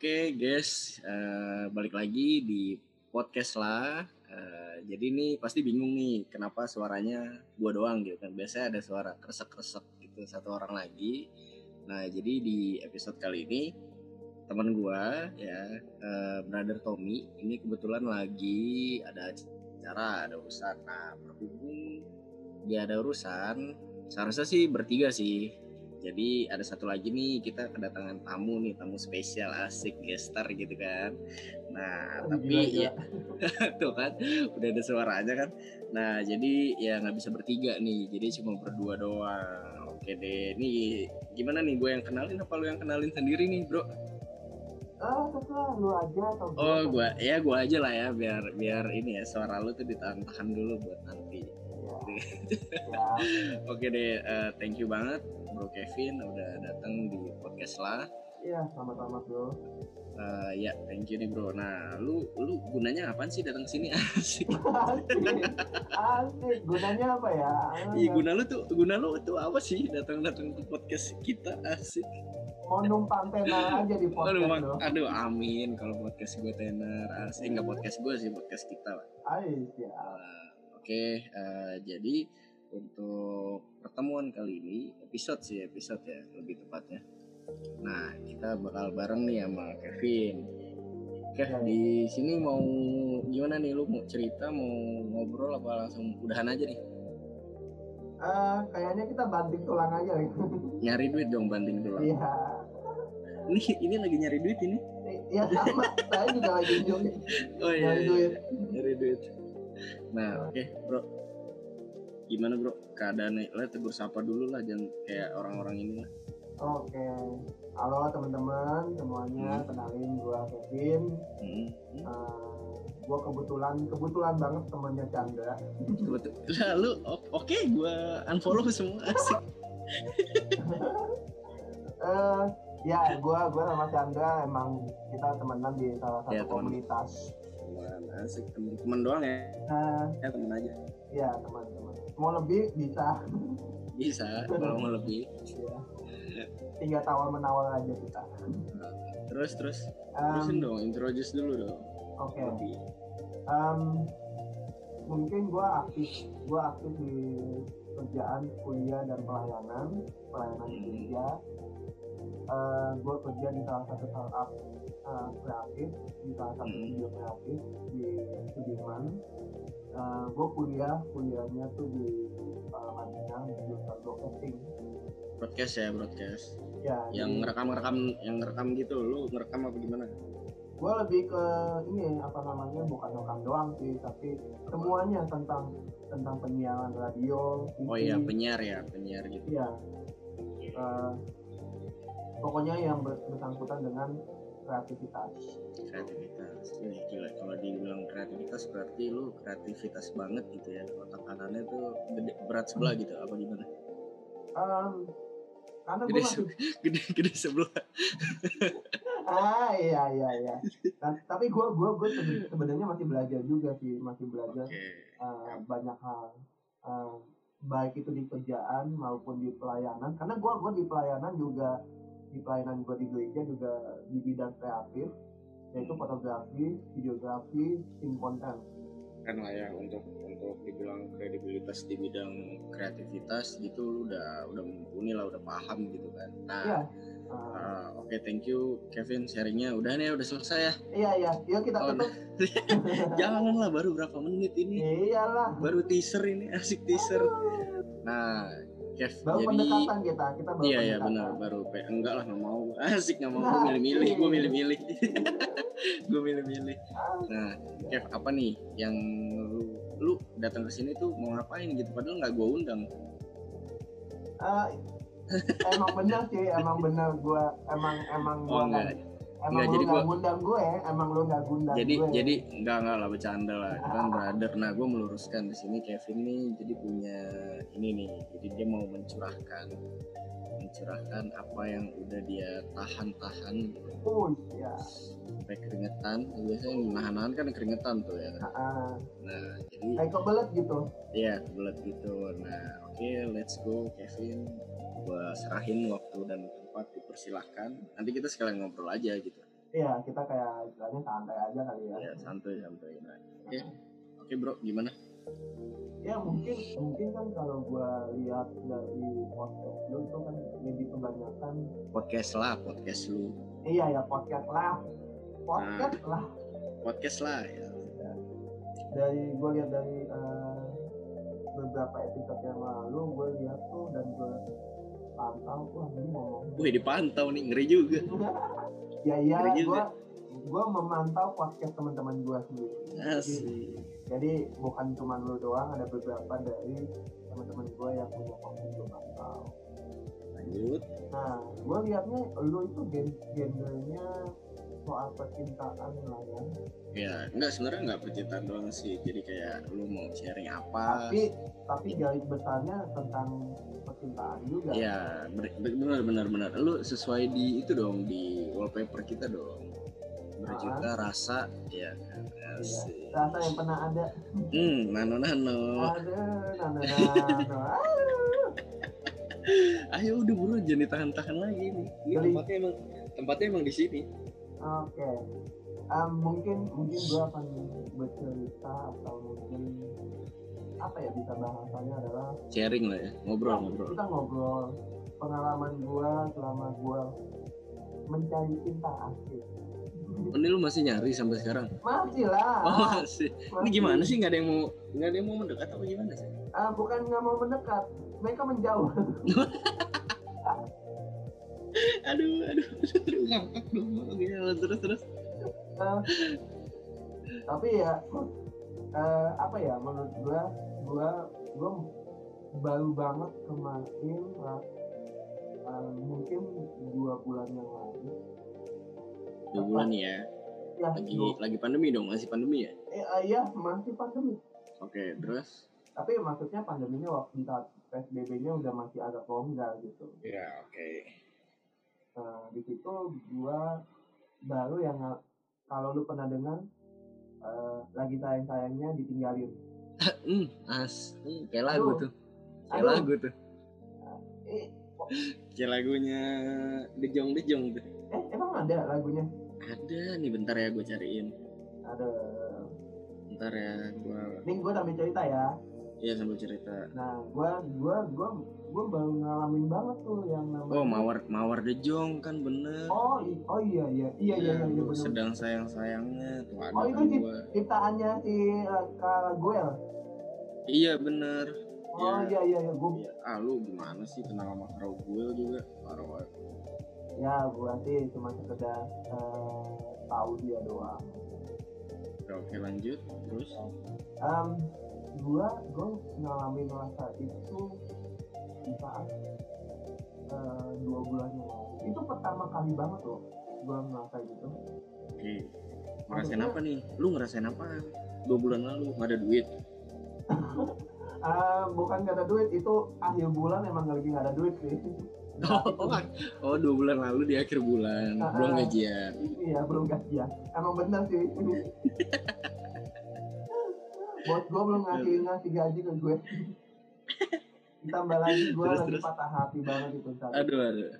Oke guys, eh, balik lagi di podcast lah. Eh, jadi ini pasti bingung nih kenapa suaranya gua doang gitu kan. Biasanya ada suara kresek-kresek gitu satu orang lagi. Nah jadi di episode kali ini teman gua ya eh, brother Tommy ini kebetulan lagi ada acara ada urusan. Nah berhubung dia ada urusan, seharusnya sih bertiga sih jadi ada satu lagi nih kita kedatangan tamu nih tamu spesial asik gestar gitu kan. Nah Oh, tapi gila, ya tuh kan udah ada suaranya kan. Nah jadi ya nggak bisa bertiga nih. Jadi cuma berdua doang. Oke deh. Nih gimana nih gue yang kenalin apa lu yang kenalin sendiri nih bro? Ah, terserah lu aja atau gua. Oh gue ya gue aja lah ya biar biar ini ya suara lu tuh ditahan-tahan dulu buat nanti. Ya. ya. Oke deh. eh, thank you banget bro Kevin udah datang di podcast lah. Iya, sama-sama bro. Eh, ya, thank you nih bro. Nah, lu lu gunanya apaan sih datang sini? Asik. Asik, asik. Gunanya apa ya? Iya, guna lu tuh, guna lu tuh apa sih datang-datang ke podcast kita? Asik. Mau numpang tenar aja di Aduh, podcast mak- bro. aduh, amin kalau podcast gue tenar. Asik, enggak podcast gue sih, podcast kita lah. Ayo, ya. Eh, Oke, eh, jadi untuk pertemuan kali ini episode sih episode ya lebih tepatnya. Nah, kita bakal bareng nih sama Kevin. Kev, di sini mau gimana nih lu mau cerita mau ngobrol apa langsung udahan aja nih? Ah, kayaknya kita banting tulang aja gitu. Nyari duit dong banting tulang. Iya. Ini ini lagi nyari duit ini. Iya sama. Saya juga lagi nyuri Oh iya, nyari iya, duit. nyari duit. Nah, oke, Bro. Gimana, Bro? Keadaannya lah tegur sapa dulu lah jangan kayak orang-orang ini lah. Oke. Halo teman-teman semuanya, Hmm. kenalin gua Kevin. Hmm. Ah, gua kebetulan kebetulan banget temannya Chandra. Betul. Lalu oke gua unfollow semua asik. Eh, ya, gua gua sama Chandra emang kita temenan di salah satu Ya, teman. komunitas. Teman asik temen, temen doang ya. Nah, Ya temen aja. ya teman-teman. Mau lebih bisa. Bisa kalau mau lebih. Ya. Tinggal tawar menawar aja kita. Terus terus terusin dong introduce dulu dong. Oke. Lebih. Em, mungkin gua aktif gua aktif di kerjaan kuliah dan pelayanan pelayanan di Indonesia. Eh, gua kerja di salah satu startup eh, kreatif di salah satu Hmm. studio kreatif di Sudirman. Eh, gua kuliah kuliahnya tuh di uh, Madinah di jurusan broadcasting. Broadcast ya broadcast. Ya, Yang ngerekam ngerekam yang ngerekam gitu. Lu ngerekam apa gimana? gua lebih ke ini apa namanya bukan rekam doang sih, tapi semuanya tentang tentang penyiaran radio, TV, Oh iya penyiar ya penyiar gitu. Iya. Eh, pokoknya yang ber- bersangkutan dengan kreativitas. kreativitas Wih, gila kalau dibilang kreativitas berarti lu kreativitas banget gitu ya otak kanannya tuh gede berat sebelah gitu apa gimana Em, karena gede masih gede gede sebelah ah iya iya iya. Nah, tapi gue gue gue sebenarnya masih belajar juga sih, masih belajar oke eh, banyak hal. Eh, baik itu di kerjaan maupun di pelayanan. Karena gue gue di pelayanan juga di pelayanan gue di gereja juga di bidang kreatif yaitu fotografi, videografi, tim konten. kan lah ya untuk untuk dibilang kredibilitas di bidang kreativitas gitu lu udah udah mumpuni lah udah paham gitu kan nah Iya. Eh, uh, oke thank you Kevin sharingnya udah nih udah selesai ya Iya iya, yuk kita Oh, tutup. jangan lah baru berapa menit ini Iyalah. baru teaser ini asik teaser nah Kev Baru jadi pendekatan kita, kita baru Iya iya benar baru pe- enggak lah nggak mau. Asik nggak mau. Gue milih-milih gue milih-milih. Gue milih-milih. Nah Kev apa nih yang lu lu datang ke sini tuh mau ngapain gitu? Padahal nggak gue undang. Eh, emang bener sih, emang bener gua emang emang oh gua enggak emang Enggak, lu jadi nggak gua- ngundang gue, emang lu nggak ngundang jadi gue. jadi enggak enggak lah bercanda lah Kita kan brother nah gue meluruskan di sini Kevin nih jadi punya ini nih jadi dia mau mencurahkan mencurahkan apa yang udah dia tahan-tahan gitu Oh ya. sampai keringetan biasanya nahan-nahan kan keringetan tuh ya Ah, nah jadi kayak kebelet gitu. Iya, kebelet gitu. Nah, oke, let's go, Kevin. Gua serahin waktu dan tempat, dipersilahkan. Nanti kita sekalian ngobrol aja gitu. iya kita kayak istilahnya santai aja kali ya. Ya santuy santuy nah, oke. Oke bro gimana? Ya mungkin mungkin kan kalau gua lihat dari podcast lu itu kan lebih kebanyakan podcast lah podcast lu. Iya ya podcast lah. Podcast lah. Podcast lah ya. Dari gua lihat dari eh, beberapa episode yang lalu gue lihat tuh dan gue pantau tuh ini ngomong wih dipantau nih ngeri juga. Ya iya gue gue memantau podcast teman-teman gue sendiri. Asik. Jadi bukan cuma lu doang ada beberapa dari teman-teman gue yang punya podcast gue pantau. Lanjut. Nah gue liatnya lu itu gen genrenya soal percintaan lah ya ya enggak sebenarnya enggak percintaan doang sih. Jadi kayak lu mau sharing apa? Tapi tapi garis besarnya tentang percintaan juga. Ya benar benar benar lu sesuai di itu dong di wallpaper kita dong. Berjuta rasa ya kan? Asik. rasa yang pernah ada. Hmm nano nano ada nana nana ayo udah buruan jangan ditahan-tahan lagi nih. Ini Kali- tempatnya emang tempatnya emang di sini. Oke. Em, mungkin mungkin gue akan bercerita atau mungkin apa ya bisa bahasanya adalah sharing lah ya ngobrol ngobrol. kita ngobrol pengalaman gue selama gue mencari cinta asik. Oh, ini lu masih nyari sampai sekarang? Masih lah. Oh masih. Ini masih. gimana sih nggak ada yang mau nggak ada yang mau mendekat atau gimana sih? Ah, bukan nggak mau mendekat mereka menjauh. Aduh aduh aduh ngakak dong oke terus terus. Eh, tapi ya eh, apa ya menurut gua gua gua baru banget kemarin eh, mungkin dua bulan yang lalu. Dua bulan ya? Ya lagi dua- lagi pandemi dong masih pandemi ya? Eh, eh, iya masih pandemi. Oke terus? Tapi maksudnya pandeminya waktu saat psbb-nya udah masih agak longgar gitu. Ya oke. Nah di situ gua baru yang kalau lu pernah dengar eh, lagi sayang sayangnya ditinggalin. Hmm as. Hmm, kayak lagu Aduh. tuh. Kayak Aduh. lagu tuh. Eh, kayak lagunya dejong dejong tuh. Eh emang ada lagunya? Ada nih bentar ya gue cariin. Ada. Bentar ya gue Nih gue sambil cerita ya. Ya sambil cerita Nah, gue gua gua gua baru ngalamin banget tuh yang namanya. oh mawar mawar dejong kan bener Oh, i- oh iya iya iya iya iya, iya bener. sedang sayang sayangnya tuh ada Oh, itu kan gua Ciptaannya si uh, Kak Goel. iya bener Oh Ya. iya iya iya gue Iya, ah lu gimana sih kenal sama Karo gue juga banget. ya gue sih cuma sekedar eh, tahu dia doang. Oke, oke lanjut terus Um, gue gue ngalamin rasa itu di saat eh, dua bulan yang lalu. Itu pertama kali banget loh gue ngerasa gitu. oke. Ngerasain apa nih? Lu ngerasain apa dua bulan lalu? Nggak ada duit? Ah, bukan gak ada duit itu akhir bulan emang lagi gak ada duit sih. Oh, oh dua bulan lalu di akhir bulan Ah, belum ah. gajian. Iya belum gajian. Emang bener sih bos gue belum ngasih ngasih gaji ke gue. Ditambah lagi gue Terus, lagi terus. patah hati banget gitu saat aduh aduh.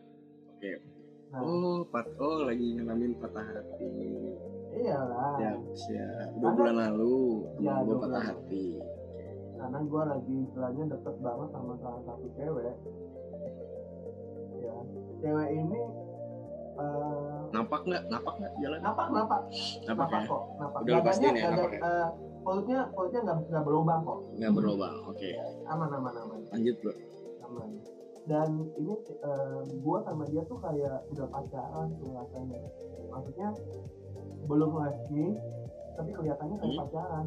Oke. Nah. Oh pat oh lagi ngalamin patah hati. Iyalah. Siap siap dua Ada- bulan lalu Ya, gue dua patah bulan. hati. Karena gue lagi istilahnya deket banget sama salah satu cewek. Ya cewek ini eh napak nggak? Napak nggak jalan napak napak napak ya? kok napak Udah lu pastiin ya, Dadanya- perutnya perutnya nggak nggak berlubang kok. Nggak berlubang oke. Aman aman aman. Lanjut bro. Aman. Dan ini eh, gua sama dia tuh kayak udah pacaran tuh rasanya maksudnya belum resmi tapi kelihatannya kayak Hmm. pacaran.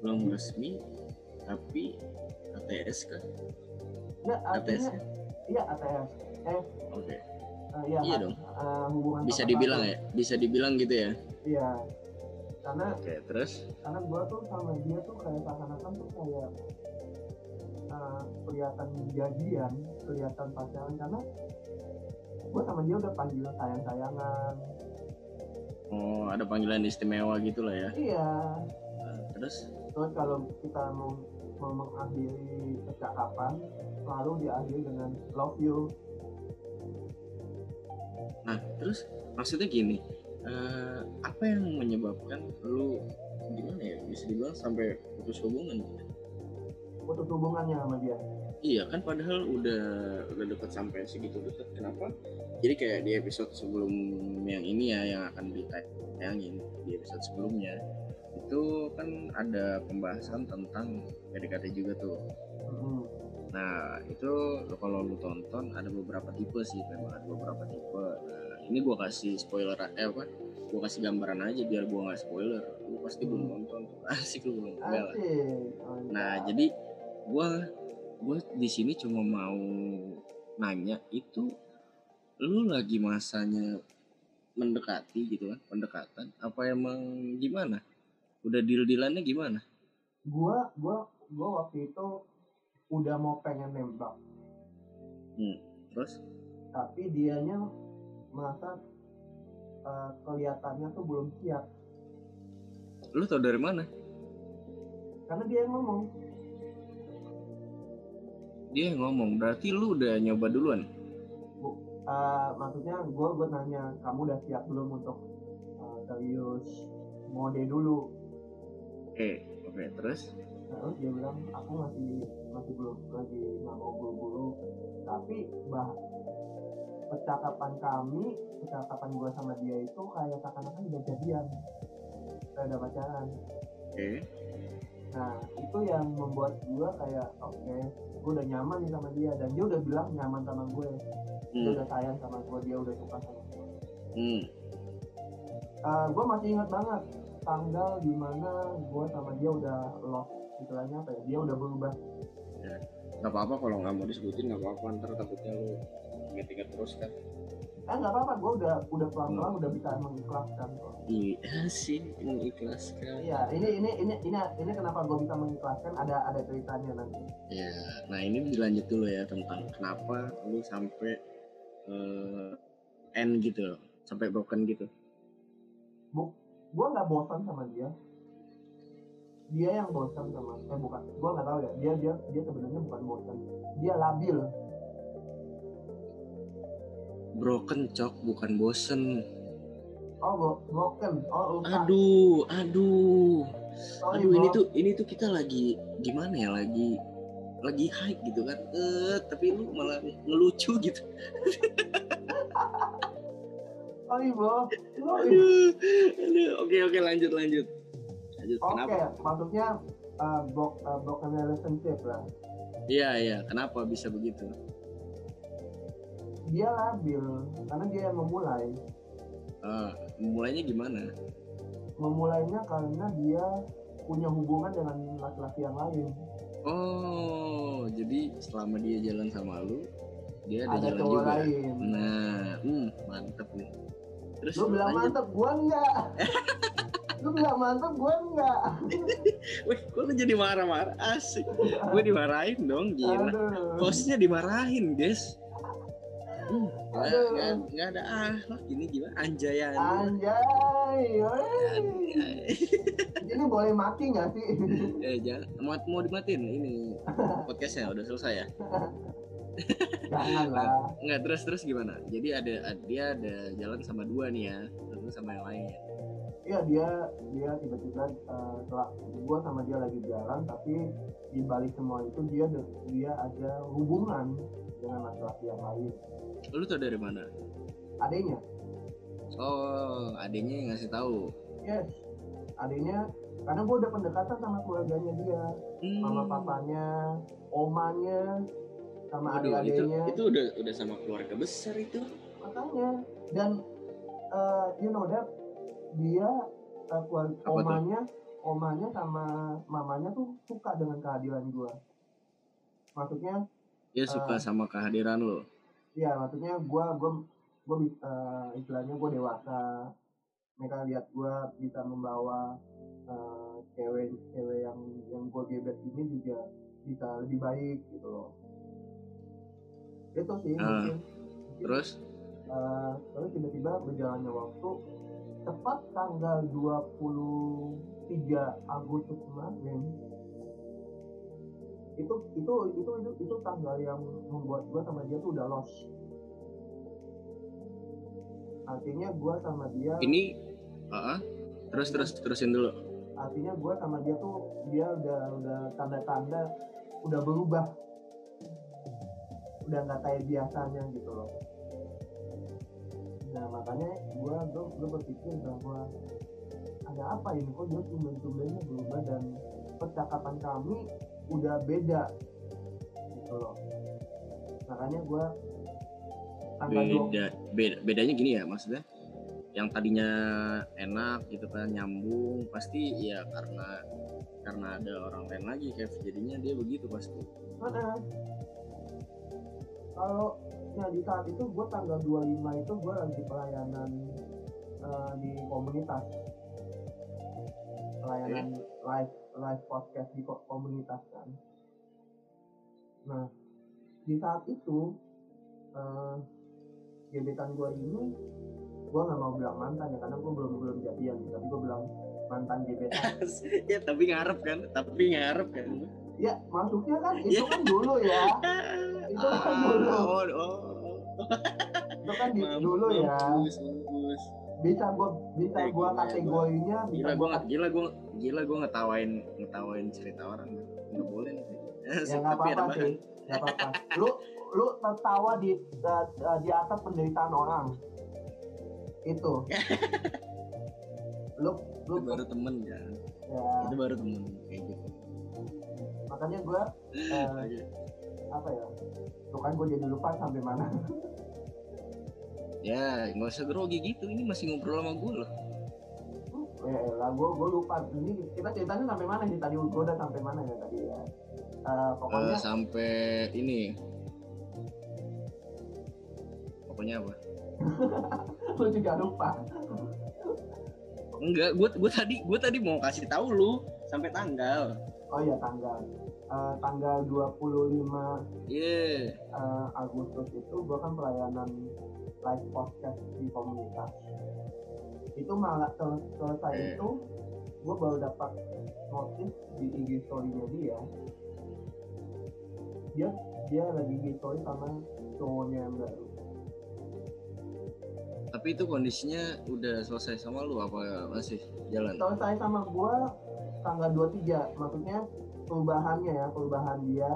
Belum resmi tapi ATS kan? Nggak ATS kan iya ATS eh oke. eh, iya Iya Kak. dong. Eh, hubungan bisa dibilang ya? Bisa dibilang gitu ya? Iya karena oke terus? karena gua tuh sama dia tuh kayak seakan-akan tuh kayak eh, kelihatan jadian kelihatan pacaran. Karena gua sama dia udah panggilan sayang-sayangan. Oh ada panggilan istimewa gitu lah ya? Iya. Nah, terus? Terus kalau kita mau, mau mengakhiri percakapan, selalu diakhiri dengan love you. nah terus? Maksudnya gini eh, apa yang menyebabkan lu gimana ya bisa dibilang sampai putus hubungan putus hubungannya sama dia iya kan padahal udah udah dekat sampai segitu dekat kenapa jadi kayak di episode sebelum yang ini ya yang akan ditayangin di episode sebelumnya itu kan ada pembahasan tentang PDKT juga tuh Mm-mm. Nah itu kalau lu tonton ada beberapa tipe sih memang ada beberapa tipe. Nah ini gua kasih spoiler eh apa? Gua kasih gambaran aja biar gua nggak spoiler. Lu pasti belum nonton. Asik lu belum Nah jadi gua gua di sini cuma mau nanya itu lu lagi masanya mendekati gitu kan pendekatan apa emang gimana udah deal dealannya gimana gua gua gua waktu itu udah mau pengen nembak terus tapi dianya merasa eh, kelihatannya tuh belum siap. Lu tau dari mana? Karena dia yang ngomong. Dia yang ngomong. Berarti lu udah nyoba duluan? Eh, maksudnya gua gua nanya kamu udah siap belum untuk eh, serius mode dulu? Oke oke terus? Terus dia bilang aku masih masih belum lagi nggak mau buru-buru. Tapi bah percakapan kami percakapan gua sama dia itu kayak seakan-akan udah jadian. Udah pacaran. Oke. Nah itu yang membuat gua kayak oke gua udah nyaman nih sama dia. Dan dia udah bilang nyaman sama gue. Dia hmm. udah sayang sama gue dia udah suka sama gue hmm. uh, gue masih ingat banget tanggal di mana gue sama dia udah lost. Istilahnya apa ya? Dia udah berubah. Nggak apa-apa kalau nggak mau disebutin nggak apa-apa. Ntar takutnya lu inget-inget terus kan. Eh nggak apa-apa gue udah udah pelan-pelan udah bisa mengikhlaskan kok iya sih mengikhlaskan iya ini ini ini ini ini kenapa gue bisa mengikhlaskan? Ada ada ceritanya nanti. Ya nah ini dilanjut dulu ya tentang kenapa lu sampai eh, end gitu loh sampai broken gitu. Gue nggak bosan sama dia. Dia yang bosan sama eh bukan gue nggak tahu ya. Dia dia dia sebenarnya bukan bosan. Dia labil broken cok. Bukan bosen. Oh broken. Oh rusak aduh aduh. Sorry, aduh ini bro. tuh ini tuh kita lagi gimana ya? Lagi lagi hype gitu kan. Eh tapi lu malah ngelucu gitu. Sorry bro. Sorry. Aduh aduh. Oke oke lanjut lanjut. Lanjut Oke, kenapa? maksudnya uh, bro- uh, broken relationship lah. iya iya. Kenapa bisa begitu Dia labil karena dia yang memulai. Ah, mulainya gimana Memulainya karena dia punya hubungan dengan laki-laki yang lain. oh jadi selama dia jalan sama lu dia ada, Ada jalan cowok juga lain. nah hmm, mantep nih terus Lu bilang lanjut. mantep, gua enggak. Lu bilang mantep, gua enggak. Wih, kok lu jadi marah-marah? Asik. Gue dimarahin dong, gila. Aduh. Hostnya dimarahin, guys. Hmm, nggak, ada akhlak ini gimana? Anjayan. Anjay. Ini boleh mati nggak sih? eh, jangan mau, mau dimatiin ini podcastnya udah selesai ya? Jangan lah. Nggak terus terus gimana? Jadi ada dia ada jalan sama dua nih ya, terus sama yang lain. Iya dia dia tiba-tiba uh, setelah gua sama dia lagi jalan tapi di balik semua itu dia dia ada hubungan dengan laki-laki yang lain Lu tau dari mana? adanya Oh, adanya yang ngasih tahu. yes adanya karena gua udah pendekatan sama keluarganya dia Hmm. mama papanya omanya sama Waduh, itu adik-adiknya itu udah udah sama keluarga besar itu. makanya dan uh, you know that dia uh, keluarga Apa tuh? omanya omanya sama mamanya tuh suka dengan kehadiran gua maksudnya Dia suka Ah. sama kehadiran lo. ya maksudnya gua gua gua bi- uh, istilahnya gua dewasa. Mereka lihat gua bisa membawa uh, cewek cewek yang yang gua gebet ini juga bisa lebih baik gitu loh. Itu sih Ah, mungkin. Terus? Eh, terus tiba-tiba berjalannya waktu tepat tanggal 23 Agustus kemarin itu itu itu itu itu tanggal yang membuat gua sama dia tuh udah lost. Artinya gue sama dia ini uh, terus terus terusin dulu. Artinya gue sama dia tuh dia udah udah tanda-tanda udah berubah. Udah nggak kayak biasanya gitu loh. Nah makanya gue gue gue berpikir bahwa ada apa ini? Kok dia tumben-tumbennya berubah dan percakapan kami udah beda gitu loh. Makanya gue beda beda bedanya gini ya maksudnya. Yang tadinya enak gitu kan nyambung pasti ya karena karena ada orang lain lagi kayak jadinya dia begitu pasti. Mana? Kalau ya di saat itu gue tanggal 25 itu gue lagi pelayanan eh, di komunitas. Pelayanan live live podcast di ko- komunitas kan. Nah di saat itu eh, gebetan gue ini gue nggak mau bilang mantan ya karena gue belum belum jadian. Tapi gue bilang mantan gebetan. Ya tapi ngarep kan? Tapi ngarep kan? Ya masuknya kan itu kan dulu ya. Itu kan dulu. oh, oh. itu kan di, Mampus, dulu ya. mampus, mampus. Bisa gue bisa Eh, gue ya, kategorinya bisa. Gila gua gue gila gue gila gue ngetawain ngetawain cerita orang. Nggak boleh. Nih ya nggak apa-apa sih. Nggak apa-apa. Lu lu tertawa di uh, uh, di atas penderitaan orang. Itu. Lu lu itu baru temen kan ya. Itu baru temen kayak gitu. Makanya gue Oke. apa ya? Tuh kan gue jadi lupa sampai mana ya nggak usah grogi gitu. Ini masih ngobrol sama gue loh. Ya lah gue gue lupa. Ini kita ceritanya sampai mana sih? Tadi gue udah sampai mana ya tadi ya? Eh, pokoknya Eh, sampai ini. Pokoknya apa? Lu juga lupa. Enggak gue gue tadi gue tadi mau kasih tahu lu sampai tanggal oh iya tanggal Eh, tanggal 25 iya eh, Agustus itu gue kan pelayanan live podcast di komunitas. Itu malah sel- selesai Eh. itu gue baru dapat notif di IG story-nya dia. Dia dia lagi IG story sama cowoknya yang baru. Tapi itu kondisinya udah selesai sama lu apa masih jalan? Selesai sama gue tanggal 23 maksudnya perubahannya ya perubahan dia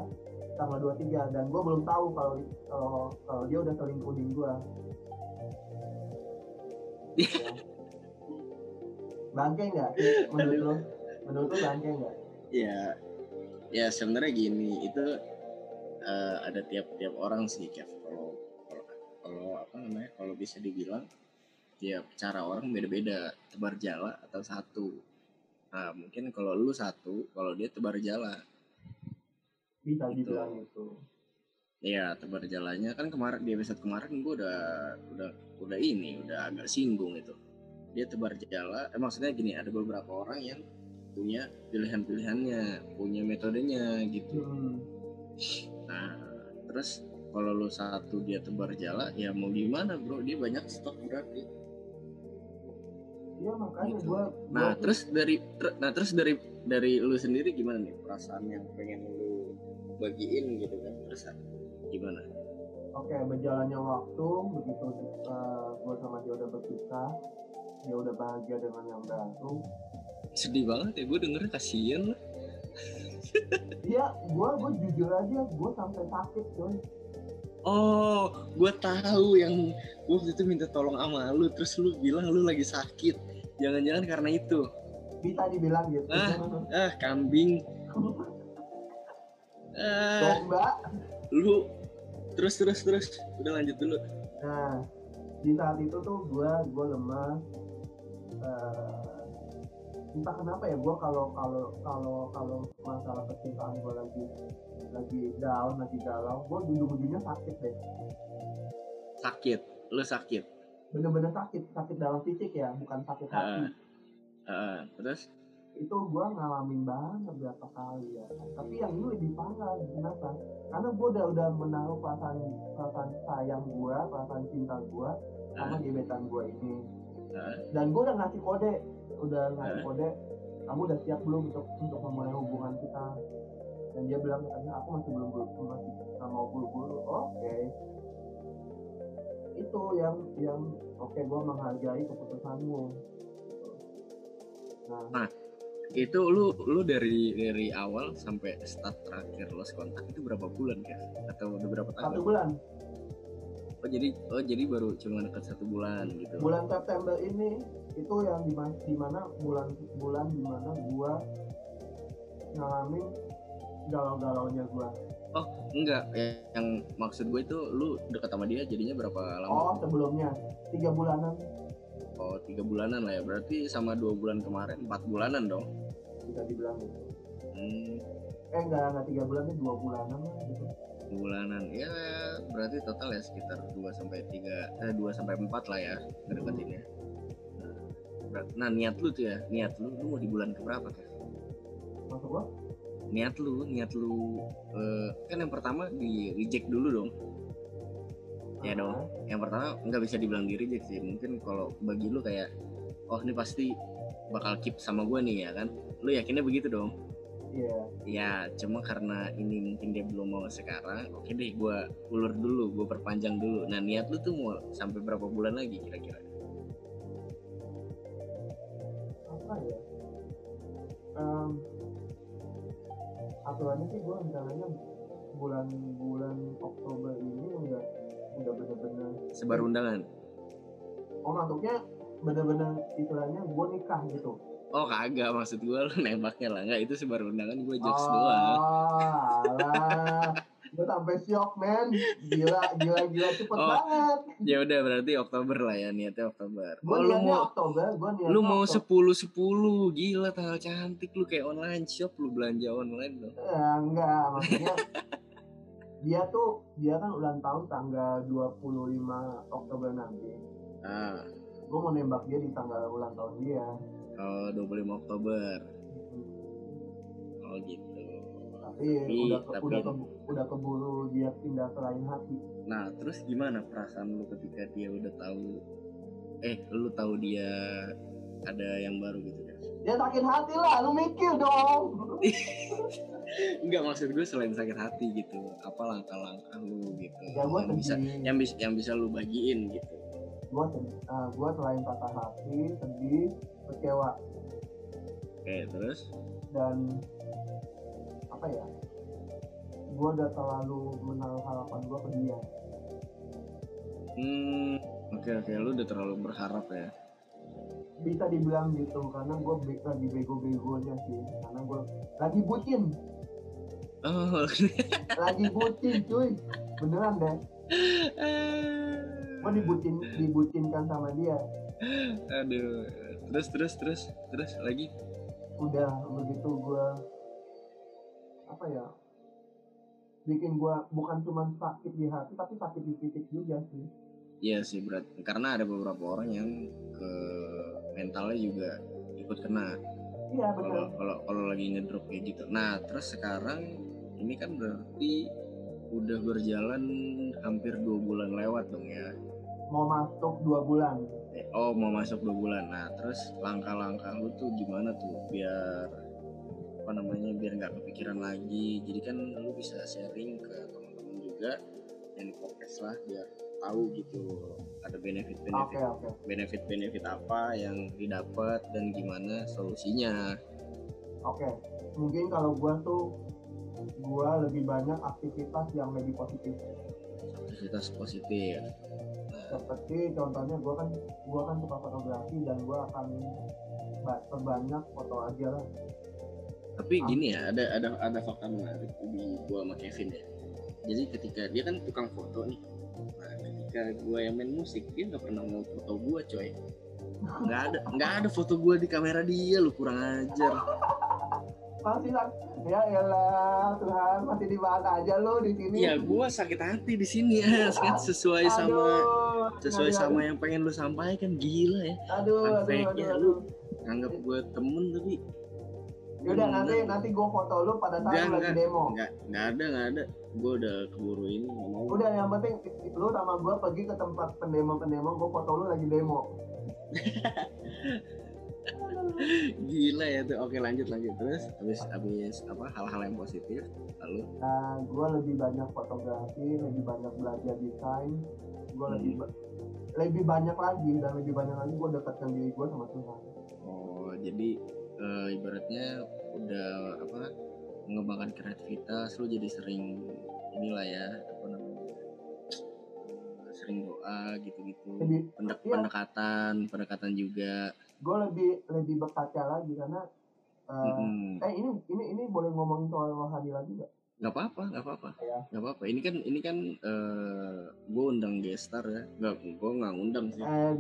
tanggal 23 dan gue belum tahu kalau kalau kalau dia udah selingkuhin gue bangke nggak? Menurut lo? Menurut lo bangke nggak? Ya ya sebenarnya gini itu eh, ada tiap-tiap orang sih Kev. Kalau kalau kalau apa namanya kalau bisa dibilang tiap cara orang beda-beda. Tebar jala atau satu nah mungkin kalau lu satu kalau dia tebar jala bisa Gitu. dibilang itu ya tebar jalannya kan kemarin di episode kemarin gue udah udah udah ini udah agak singgung itu dia tebar jala eh maksudnya gini ada beberapa orang yang punya pilihan-pilihannya punya metodenya gitu hmm. Nah, terus kalau lu satu dia tebar jala, ya mau gimana bro? Dia banyak stok berarti. Ya makanya Gitu. gue Nah, terus dari ter- nah terus dari dari lu sendiri gimana nih perasaan yang pengen lu bagiin gitu kan? Terus gimana? oke berjalannya waktu begitu gue sama dia udah berpisah dia udah bahagia dengan yang baru Sedih banget ya gue dengernya kasihan lah. iya gue gue jujur aja gue sampai sakit coy Oh, gue tahu yang gua waktu itu minta tolong sama lu, terus lu bilang lu lagi sakit. Jangan-jangan karena itu. bisa dibilang gitu Ah. Ah, kambing. Ah, domba lu terus terus terus udah lanjut dulu. Nah, di saat itu tuh gue gue lemah. Eh, entah kenapa ya gue kalau kalau kalau kalau masalah percintaan gue lagi lagi down lagi galau gue ujung-ujungnya sakit deh Sakit, lu sakit. Bener-bener sakit sakit dalam fisik ya bukan sakit hati. Ah, ah, terus? Itu gue ngalamin banget berapa kali ya. Tapi yang ini lebih parah kenapa? Karena gue udah udah menaruh perasaan perasaan sayang gue perasaan cinta gue sama Ah. gebetan gue ini. Ah. dan gue udah ngasih kode udah ngasih Ah. kode kamu udah siap belum untuk untuk memulai hubungan kita? Dan dia bilang katanya aku masih belum belum masih nggak mau buru-buru oke itu yang yang oke gue menghargai keputusanmu. Nah. Itu lu lu dari dari awal sampai start terakhir lost kontak itu berapa bulan ya atau udah berapa tahun? Satu bulan. Oh jadi oh jadi baru cuma dekat satu bulan gitu. Bulan September ini itu yang di mana bulan bulan di mana gua ngalamin galau-galaunya gua oh enggak. Ya, yang maksud gue itu lu dekat sama dia jadinya berapa lama? Oh sebelumnya. Tiga bulanan. Oh tiga bulanan lah ya. Berarti sama dua bulan kemarin empat bulanan dong? Bisa dibilang gitu. Hmm, eh enggak enggak tiga bulan dua bulanan lah gitu. Dua bulanan. Ya berarti total ya sekitar 2 sampai tiga eh 2 sampai empat lah ya ngedeketinnya. Nah, berat- nah niat lu tuh ya niat lu lu mau di bulan keberapa kan maksud gua niat lu niat lu eh, kan yang pertama di reject dulu dong. Ya dong. Yang pertama nggak bisa dibilang di reject sih. Mungkin kalau bagi lu kayak oh ini pasti bakal keep sama gue nih ya kan? Lu yakinnya begitu dong? Iya. Ya cuma karena ini mungkin dia belum mau sekarang oke deh gue ulur dulu gue perpanjang dulu. Nah niat lu tuh mau sampai berapa bulan lagi kira-kira? Apa ya? Em, aturannya sih gua rencananya bulan-bulan Oktober ini udah udah bener-bener sebar undangan? Oh maksudnya bener-bener istilahnya gua nikah gitu? Oh kagak maksud gue lu nembaknya lah. Nggak itu sebar undangan gue jokes oh, doang. Gue sampai syok men. Gila gila gila. Cepet Oh, banget. ya udah berarti Oktober lah ya niatnya Oktober. Gue oh, lu mau Oktober gue niatnya lu mau sepuluh sepuluh gila tanggal cantik lu kayak online shop lu belanja online dong. Ya, enggak maksudnya dia tuh dia kan ulang tahun tanggal 25 Oktober nanti. Ah. Gue mau nembak dia di tanggal ulang tahun dia. Oh 25 Oktober. Oh gitu tapi, Tapi- udah ke- tapi- udah ke- udah keburu dia pindah ke lain hati. Nah terus gimana perasaan lu ketika dia udah tahu eh lu tahu dia ada yang baru gitu kan dia sakit hati lah lu mikir dong. Enggak maksud gue selain sakit hati gitu apa langkah-langkah lu gitu ya yang bisa yang bisa yang bisa lu bagiin gitu? Gue sedih nah, gue selain patah hati sedih kecewa. Oke terus? Dan apa ya gue udah terlalu menaruh harapan gue ke dia. Hmm oke oke lu udah terlalu berharap ya? Bisa dibilang gitu karena gue lagi bego-begonya sih karena gue lagi bucin. Oh lagi bucin cuy. Beneran deh. Gue dibucin dibucinkan sama dia. Aduh terus terus terus terus lagi? Udah begitu gue apa ya bikin gue bukan cuma sakit di hati tapi sakit di fisik juga sih Iya sih berat karena ada beberapa orang yang ke mentalnya juga ikut kena iya bener kalau kalau lagi ngedrop kayak gitu. Nah terus sekarang ini kan berarti udah berjalan hampir dua bulan lewat dong ya. mau masuk dua bulan Eh, oh mau masuk dua bulan. Nah terus langkah-langkah lu tuh gimana tuh biar apa namanya biar nggak kepikiran lagi. Jadi kan lu bisa sharing ke teman-teman juga di podcast lah biar tahu gitu ada benefit-benefit oke oke benefit-benefit apa yang didapat dan gimana solusinya. oke mungkin kalau gue tuh gue lebih banyak aktivitas yang lebih positif Aktivitas positif. seperti contohnya gue kan gue kan suka fotografi dan gue akan ba- perbanyak foto aja lah Tapi gini ya, ada ada ada fakta menarik di gua sama Kevin ya. Jadi ketika dia kan tukang foto nih. Nah, ketika gua yang main musik, dia nggak pernah mau foto gua, coy. Nggak ada nggak ada foto gua di kamera dia, lu kurang ajar. masih lah ya elah Tuhan masih dibahas aja lo di sini Ya gua sakit hati di sini ya, kan sesuai sama Aduh, sesuai aduh, sama yang pengen lu sampaikan gila ya. aduh aduh Fake-nya aduh, lu. aduh. Anggap gua temen tapi Yaudah nanti nanti gue foto lu pada saat Enggak, lu lagi enggak. demo nggak nggak ada nggak ada. Gua udah keburu ini mau. udah yang penting lu sama gue pergi ke tempat pendemo-pendemo gue foto lu lagi demo Gila ya tuh. Oke lanjut lanjut terus. Habis habis apa hal-hal yang positif lalu nah gue lebih banyak fotografi lebih banyak belajar desain gue Hmm. lebih lebih banyak lagi dan lebih banyak lagi gue dekatkan diri gue sama Tuhan oh jadi eh, ibaratnya udah apa mengembangkan kreativitas lu jadi sering inilah ya apa namanya eh, sering doa gitu-gitu lebih Pendek- iya. pendekatan pendekatan juga gue lebih lebih berkaca lagi karena eh, Mm-mm. eh ini ini ini boleh ngomongin soal rohani lagi gak? nggak apa-apa nggak apa-apa Iya. nggak apa-apa ini kan ini kan eh gue undang gestar ya nggak gue nggak undang sih Eh,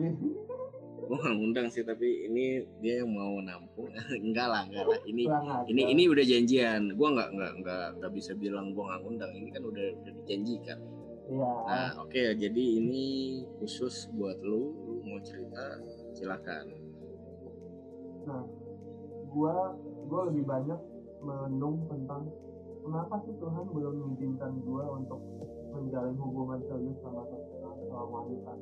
gue nggak undang sih tapi ini dia yang mau nampung. Enggak lah enggak lah. Ini ini ini udah janjian. Gue nggak nggak nggak nggak bisa bilang gue nggak undang ini kan udah udah dijanjikan. Iya. nah oke jadi ini khusus buat lu. Lu mau cerita silakan. Gue gue lebih banyak menung tentang kenapa sih Tuhan belum mengizinkan gue untuk menjalin hubungan serius sama sama wanita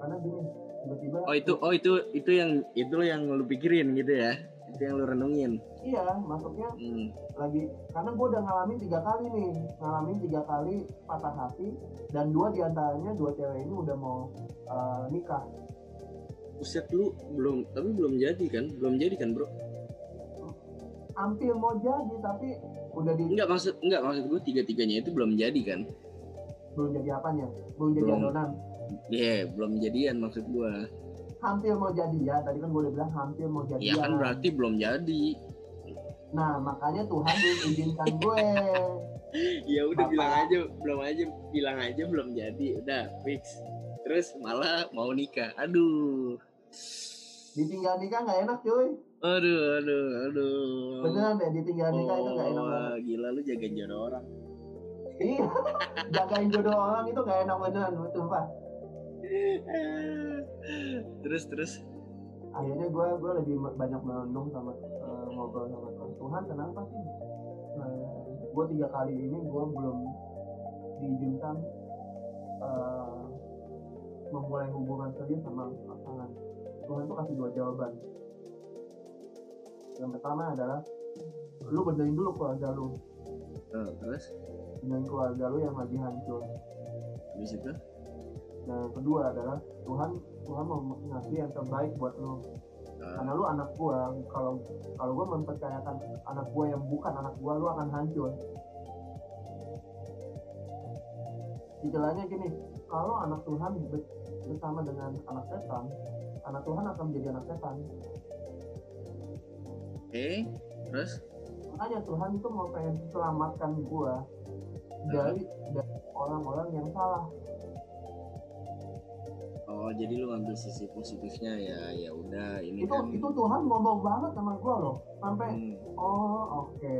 karena gini tiba-tiba oh itu oh itu itu yang itu yang lu pikirin gitu ya? Itu yang lu renungin? Iya maksudnya hmm. lagi karena gue udah ngalamin tiga kali nih. Ngalamin tiga kali patah hati dan dua di antaranya dua cewek ini udah mau eh, nikah. Buset lu belum tapi belum jadi kan? Belum jadi kan bro? Hampir mau jadi tapi udah di enggak maksud enggak maksud gue tiga tiganya itu belum jadi kan? Belum jadi apanya? Belum jadi Belum. adonan Iya, belum jadian maksud gua. hampir mau jadi ya tadi kan gue udah bilang hampir mau jadi Iya kan berarti belum jadi. nah makanya Tuhan belum izinkan gue Ya udah Bapak. bilang aja, belum aja bilang aja belum jadi, udah fix. Terus malah mau nikah. Aduh. ditinggal nikah nggak enak cuy Aduh, aduh, aduh. beneran deh ditinggal nikah itu nggak enak Oh, banget gila lu jaga jodoh orang. iya jagain jodoh orang itu nggak enak beneran sumpah terus terus? Akhirnya gue gue lebih banyak merenung sama eh, ngobrol sama Tuhan. Tuhan kenapa sih? Gue tiga kali ini gue belum diizinkan eh, memulai hubungan serius sama pasangan. Tuhan tuh kasih dua jawaban. Yang pertama adalah lu benerin dulu keluarga lu. Oh, terus? Benerin keluarga lu yang lagi hancur. Habis itu Nah, yang kedua adalah Tuhan Tuhan mau ngasih yang terbaik buat lu. Ah. Karena lu anak gua, kalau kalau gua mempercayakan anak gua yang bukan anak gua, lu akan hancur. Istilahnya gini, kalau anak Tuhan be- bersama dengan anak setan, anak Tuhan akan menjadi anak setan. oke terus Makanya Tuhan itu mau pengen selamatkan gua dari dari orang-orang yang salah. Oh jadi lu ngambil sisi positifnya ya ya udah ini Itu kan itu Tuhan ngomong banget sama gua loh, sampai Hmm, Oh oke.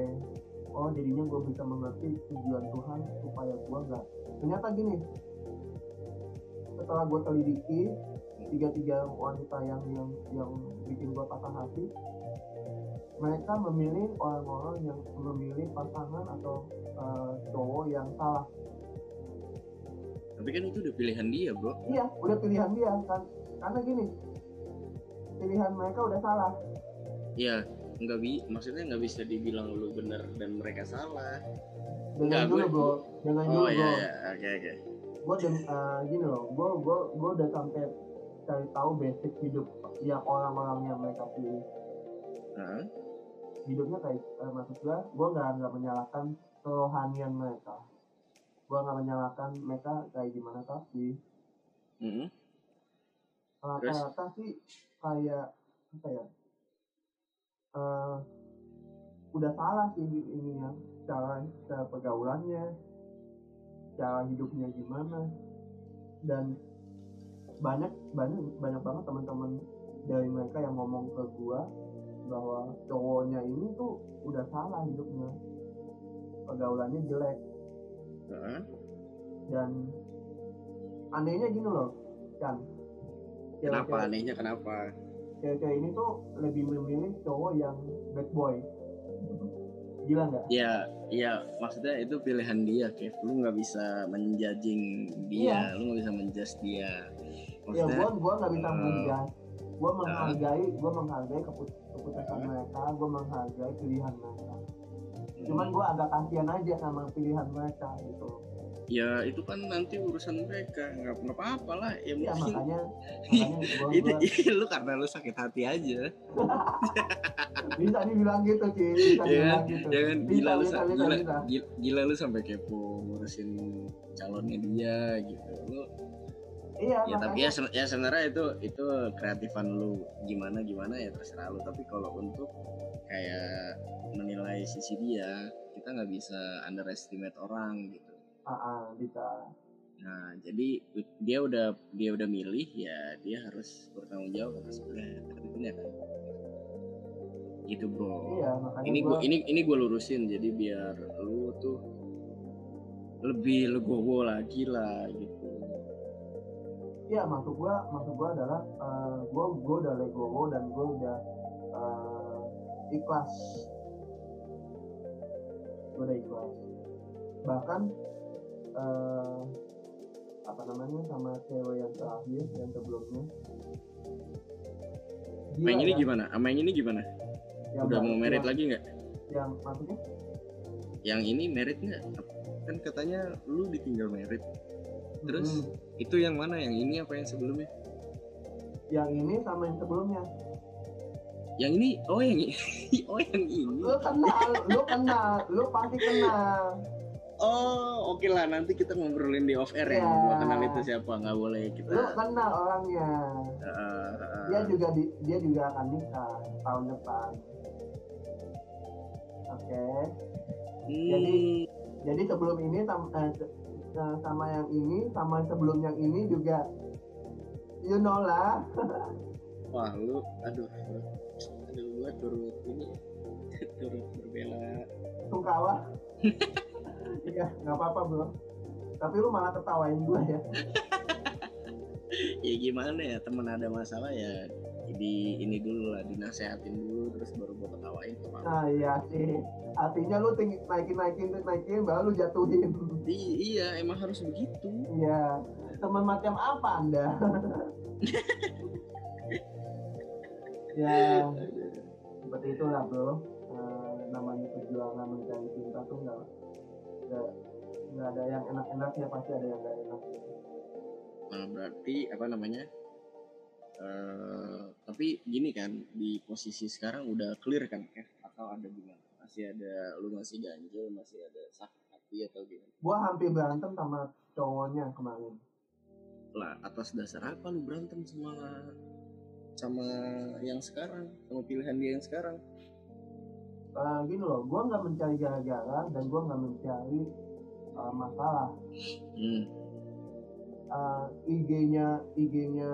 Oh jadinya gue bisa mengerti tujuan Tuhan supaya gue gak. Ternyata gini. Setelah gue telidiki tiga-tiga wanita yang yang yang bikin gue patah hati, mereka memilih orang-orang yang memilih pasangan atau eh, cowok yang salah. Tapi kan itu udah pilihan dia bro Iya, udah pilihan dia kan. Karena gini, pilihan mereka udah salah. Iya, nggak bi, maksudnya nggak bisa dibilang lu bener dan mereka salah. Dengan dulu gue- bro, dengan dulu Oh iya bro. iya, oke oke. gue dan eh, gini loh gue gue gue udah sampai cari tahu basic hidup yang orang-orang yang mereka pilih Heeh. hidupnya kayak eh, maksud gue gue nggak nggak menyalahkan kerohanian mereka gue nggak menyalahkan mereka kayak gimana tapi Mm-mm. rata-rata sih kayak apa ya eh udah salah sih ini ya cara cara pergaulannya cara hidupnya gimana. Dan banyak banyak banyak banget teman-teman dari mereka yang ngomong ke gua bahwa cowoknya ini tuh udah salah hidupnya. Pergaulannya jelek Heeh. dan anehnya gini loh kan Kenapa anehnya kenapa? cewek-cewek ini tuh lebih memilih cowok yang bad boy gila nggak Ya, iya maksudnya itu pilihan dia, Kev. Lu nggak bisa menjudging dia, lu nggak bisa menjudge dia. ya Maksudnya, gua gua nggak bisa eh, menjudge gua menghargai gua menghargai keput- keputusan Eh. mereka gua menghargai pilihan mereka hmm, cuman gua agak kasihan aja sama pilihan mereka gitu. Ya itu kan nanti urusan mereka. Nggak nggak apa-apa lah ya ya mungkin. makanya makanya gua, itu lu karena lu sakit hati aja. Bisa dibilang gitu Ci. Bisa ya dibilang gitu. ya kan? Bisa gila bisa sa- bisa, gila, bisa. gila gila lu sampai kepo ngurusin calonnya dia gitu. Lu iya ya tapi ya, sen- ya sebenarnya itu itu kreatifan lu. Gimana gimana ya terserah lu. Tapi kalau untuk kayak menilai sisi dia kita nggak bisa underestimate orang gitu. Ah, ah, bisa. Nah jadi dia udah dia udah milih ya dia harus bertanggung jawab atas pilihannya kan? Gitu bro. Iya ini gua gua ini ini gue lurusin jadi biar lu tuh lebih legowo lagi lah gitu. Iya maksud gua maksud gua adalah eh, gua gua udah legowo dan gua udah eh, ikhlas. Udah ikhlas. Bahkan eh, apa namanya sama cewek yang terakhir yang sebelumnya. Gila yang ini ya, gimana? Sama yang ini gimana? Yang udah mau merit yang, lagi nggak? yang maksudnya? Yang ini merit nggak? Kan katanya lu ditinggal merit. Terus Hmm, itu yang mana? Yang ini apa yang sebelumnya? Yang ini sama yang sebelumnya yang ini oh yang ini oh yang ini. Lu kenal lu kenal lu pasti kenal. Oh oke lah nanti kita ngobrolin di off air ya Ya. gua kenal itu siapa nggak boleh lu kita kenal orangnya. Uh, uh, dia juga di, dia juga akan nikah tahun depan. Oke. Hmm, jadi sebelum ini sam- eh, eh, sama yang ini sama sebelum yang ini juga you know lah. Wah lu aduh aduh gua turut ini turut berbela. Sungkawa. Iya nggak apa-apa bro. Tapi lu malah ketawain gue ya. Ya gimana ya temen ada masalah ya di ini dulu lah dinasehatin dulu terus baru gua ketawain tuh nah iya sih. Artinya lu tinggi, naikin naikin naikin baru lu jatuhin. I- iya emang harus begitu. Iya. Teman macam apa anda? Ya seperti itulah bro. Eh, namanya perjuangan mencari cinta tuh nggak nggak ada yang enak-enak ya pasti ada yang nggak enak. Nah berarti apa namanya? Eh tapi gini kan di posisi sekarang udah clear kan ya? Atau ada gimana? Masih ada lu masih ganjel masih ada sakit hati atau gimana? Gua hampir berantem sama cowoknya kemarin. Lah atas dasar apa lu berantem sama sama yang sekarang sama pilihan dia yang sekarang. Eh, gini loh gua nggak mencari gara-gara dan gua nggak mencari eh, masalah. Hmm. Eh, IG-nya IG-nya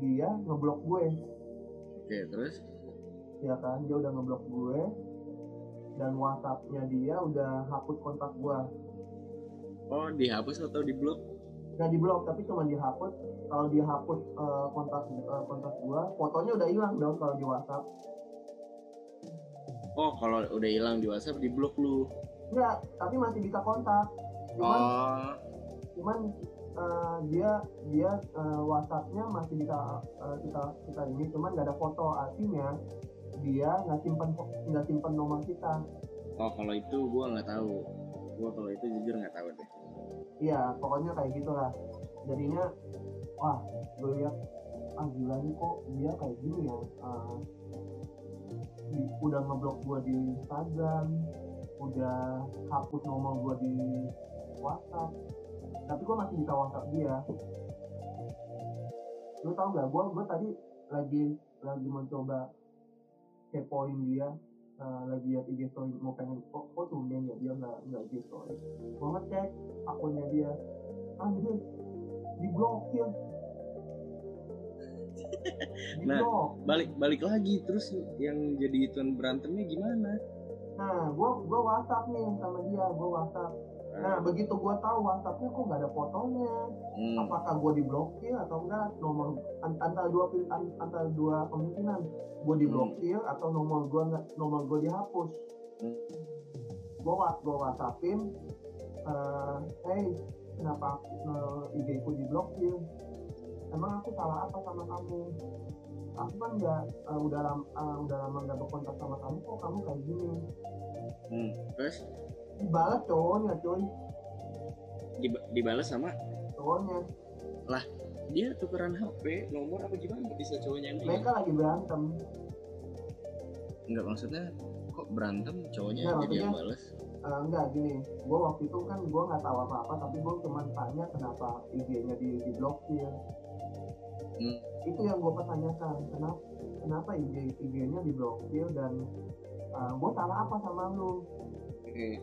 dia ngeblok gue. Oke terus? Ya kan dia udah ngeblok gue dan WhatsApp-nya dia udah hapus kontak gue oh dihapus atau diblok nggak diblok tapi cuma dihapus. Kalau dihapus eh, kontak eh, kontak gue fotonya udah hilang dong kalau di WhatsApp. Oh kalau udah hilang di WhatsApp diblok lu? Enggak tapi masih bisa kontak. Cuman oh. cuman eh, dia dia eh, WhatsApp-nya masih bisa eh, kita kita ini cuman nggak ada foto. Artinya dia nggak simpan nggak simpan nomor kita. Oh kalau itu gua nggak tahu. Gua kalau itu jujur nggak tahu deh Iya, pokoknya kayak gitulah. Jadinya, wah, gue lihat, ah gila nih kok dia kayak gini ya. Di- udah ngeblok gue di Instagram, udah hapus nomor gue di WhatsApp. Tapi gue masih bisa WhatsApp dia. Lu tau gak, gue gue tadi lagi lagi mencoba kepoin dia, ah, lagi lihat IG story mau pengen kok kok tumben ya dia nggak nggak IG story. Gue ngecek akunnya dia anjir diblokir Nah. diblok balik balik lagi terus yang jadi ituan berantemnya gimana nah gua gua WhatsApp nih sama dia gua WhatsApp nah begitu gua tahu WhatsAppnya kok nggak ada fotonya. Hmm. apakah gua diblokir atau enggak? Nomor an- antara dua antara dua kemungkinan gua diblokir atau nomor gua nggak nomor gua dihapus. Hmm. gua gua WhatsAppin eh hey kenapa eh, IG ku diblokir? Emang aku salah apa sama kamu? Aku kan nggak eh, udah lama udah lama nggak berkontak sama kamu kok kamu kayak gini? Hmm. terus dibalas cowoknya coy Diba- dibalas sama? Cowoknya dia tukeran HP nomor apa gimana? Bisa cowoknya bilang? mereka lagi berantem. Enggak maksudnya kok berantem cowoknya Nggak, jadi yang balas Eh, enggak gini. Gue waktu itu kan gue nggak tahu apa apa tapi gue cuma tanya kenapa IG-nya di diblokir. Hmm. itu yang gue pertanyakan kenapa kenapa IG IG-nya diblokir dan gue salah apa sama lu? Oke.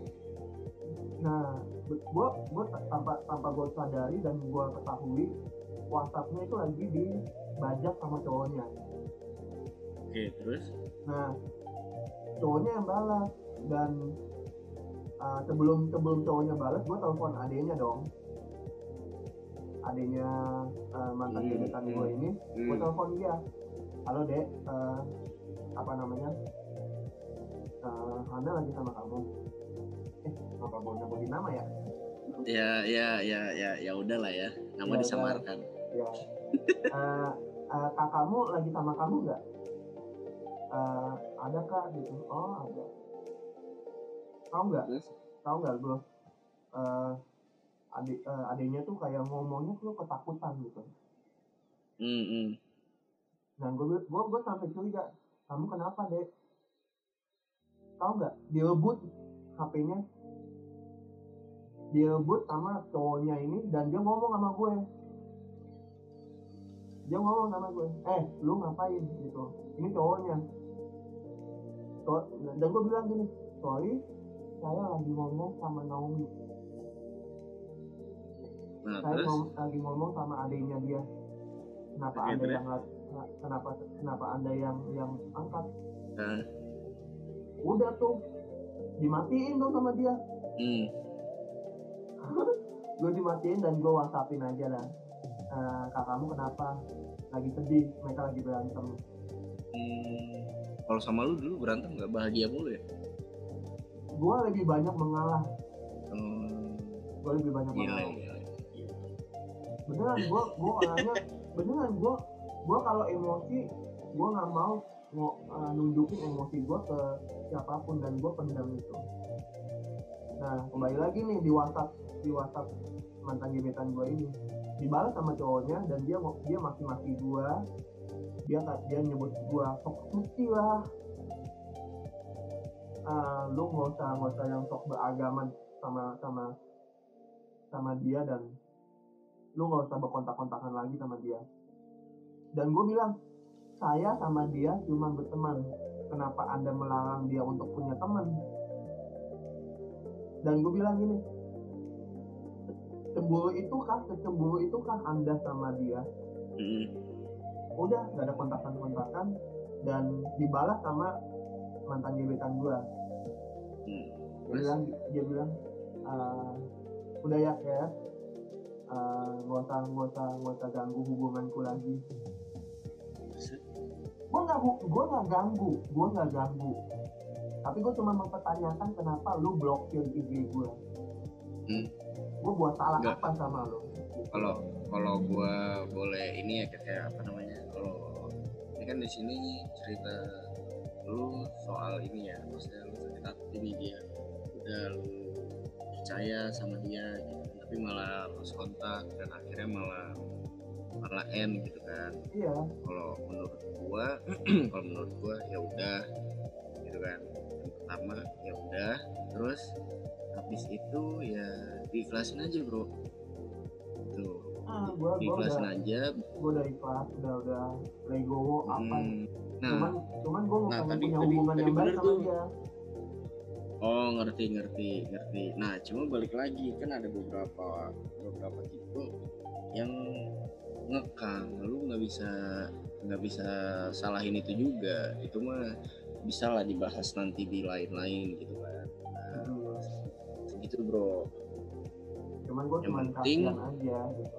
Nah gue gue tanpa tanpa gue sadari dan gue ketahui WhatsAppnya itu lagi dibajak sama cowoknya. Oke, terus? Nah cowoknya yang balas dan uh, sebelum sebelum cowoknya balas gue telepon adenya dong. Adenya uh, mantan Hmm, gebetan hmm. gue ini gue hmm. telepon dia. Halo dek uh, apa namanya? Uh, Hana lagi sama kamu eh gue nyebutin nama ya? Ya ya ya ya ya udahlah ya. Nama Ya, disamarkan. Ya. Uh, uh, kakakmu lagi sama kamu nggak? Uh, ada kak gitu? Oh ada. Tahu nggak? Tahu nggak bro uh, adik uh, adiknya tuh kayak ngomongnya tuh ketakutan gitu. Hmm, hmm. nah gue gue gue sampai curiga kamu kenapa dek? Tahu nggak? Direbut HP-nya. Direbut sama cowoknya ini dan dia ngomong sama gue. Dia ngomong sama gue eh lu ngapain? Gitu. Ini cowoknya. So, dan gue bilang gini sorry saya lagi ngomong sama Naomi. Nah saya terus? ngom- lagi ngomong sama adiknya dia. Kenapa Oke, anda yang kenapa kenapa anda yang yang angkat? Nah, udah tuh dimatiin dong sama dia. Hmm. gue dimatiin dan gue whatsappin aja lah. Eh, kakakmu kenapa? Lagi sedih mereka lagi berantem. Hmm. kalau sama lu dulu berantem nggak? Bahagia mulu ya? Gue lebih banyak mengalah. Hmm. gue lebih banyak gila mengalah. gila gila. beneran gue gue orangnya beneran gue gue kalau emosi gue nggak mau eh, nunjukin emosi gue ke siapa pun dan gue pendam itu. Nah kembali lagi nih di WhatsApp di WhatsApp mantan gebetan gue ini. Dibalas sama cowoknya dan dia dia maki maki gue dia dia nyebut gue sok suci lah. Ah, lu nggak usah nggak usah yang sok beragama sama sama sama dia dan lu nggak usah berkontak-kontakan lagi sama dia. Dan gue bilang saya sama dia cuma berteman. Kenapa anda melarang dia untuk punya teman? Dan gue bilang gini cemburu itu kah secemburu itu kah anda sama dia? Hmm. udah gak ada kontakan-kontakan dan dibalas sama mantan gebetan gue Hmm. dia bilang dia bilang "Ah, udah ya kayak nggak usah nggak usah nggak usah ganggu hubunganku lagi gue nggak gue nggak ganggu gue nggak ganggu tapi gue cuma mempertanyakan kenapa lu blokir IG gue Hmm. gue buat salah Nggak. apa sama lu kalau kalau gua boleh ini ya kayak apa namanya kalau ini kan di sini cerita lu soal ini ya maksudnya lu sakit hati nih dia udah lu percaya sama dia gitu tapi malah lost kontak dan akhirnya malah malah end gitu kan. Iya. Kalau menurut gua kalau menurut gua ya udah gitu kan. Yang pertama ya udah. Terus habis itu ya diikhlasin aja bro. Tuh ah gue diikhlasin udah aja. gue udah ikhlas udah udah legowo apa. Hmm, nah. Cuman cuman gue mau Nah, tadi- punya tadi- hubungan tadi yang baik sama dia. Oh ngerti ngerti ngerti. Nah cuma balik lagi kan ada beberapa beberapa tipe yang ngekang lu nggak bisa nggak bisa salahin itu juga. Itu mah bisa lah dibahas nanti di lain-lain gitu kan. Nah, Hmm. segitu bro. Cuman gue Yang cuman penting- aja gitu.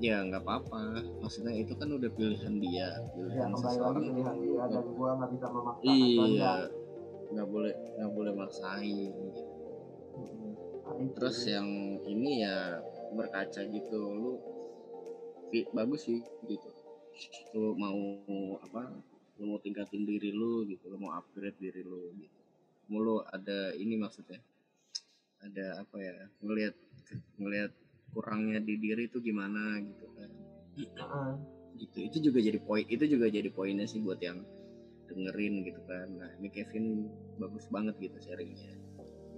Ya nggak apa-apa. Maksudnya itu kan udah pilihan dia ya pilihan lagi seseorang. pilihan dia dan gue nggak bisa memaksakan iya. nggak boleh nggak boleh maksain gitu. Hmm. Nah, terus yang ini ya berkaca gitu. Lu bagus sih gitu. Lu mau apa lu mau tingkatin diri lu gitu. Lu mau upgrade diri lu gitu. Mau lu ada ini maksudnya. Ada apa ya ngelihat ngelihat kurangnya di diri itu gimana gitu kan. Heeh. gitu. Itu juga jadi poin itu juga jadi poinnya sih buat yang dengerin gitu kan. Nah ini Kevin bagus banget gitu sharingnya.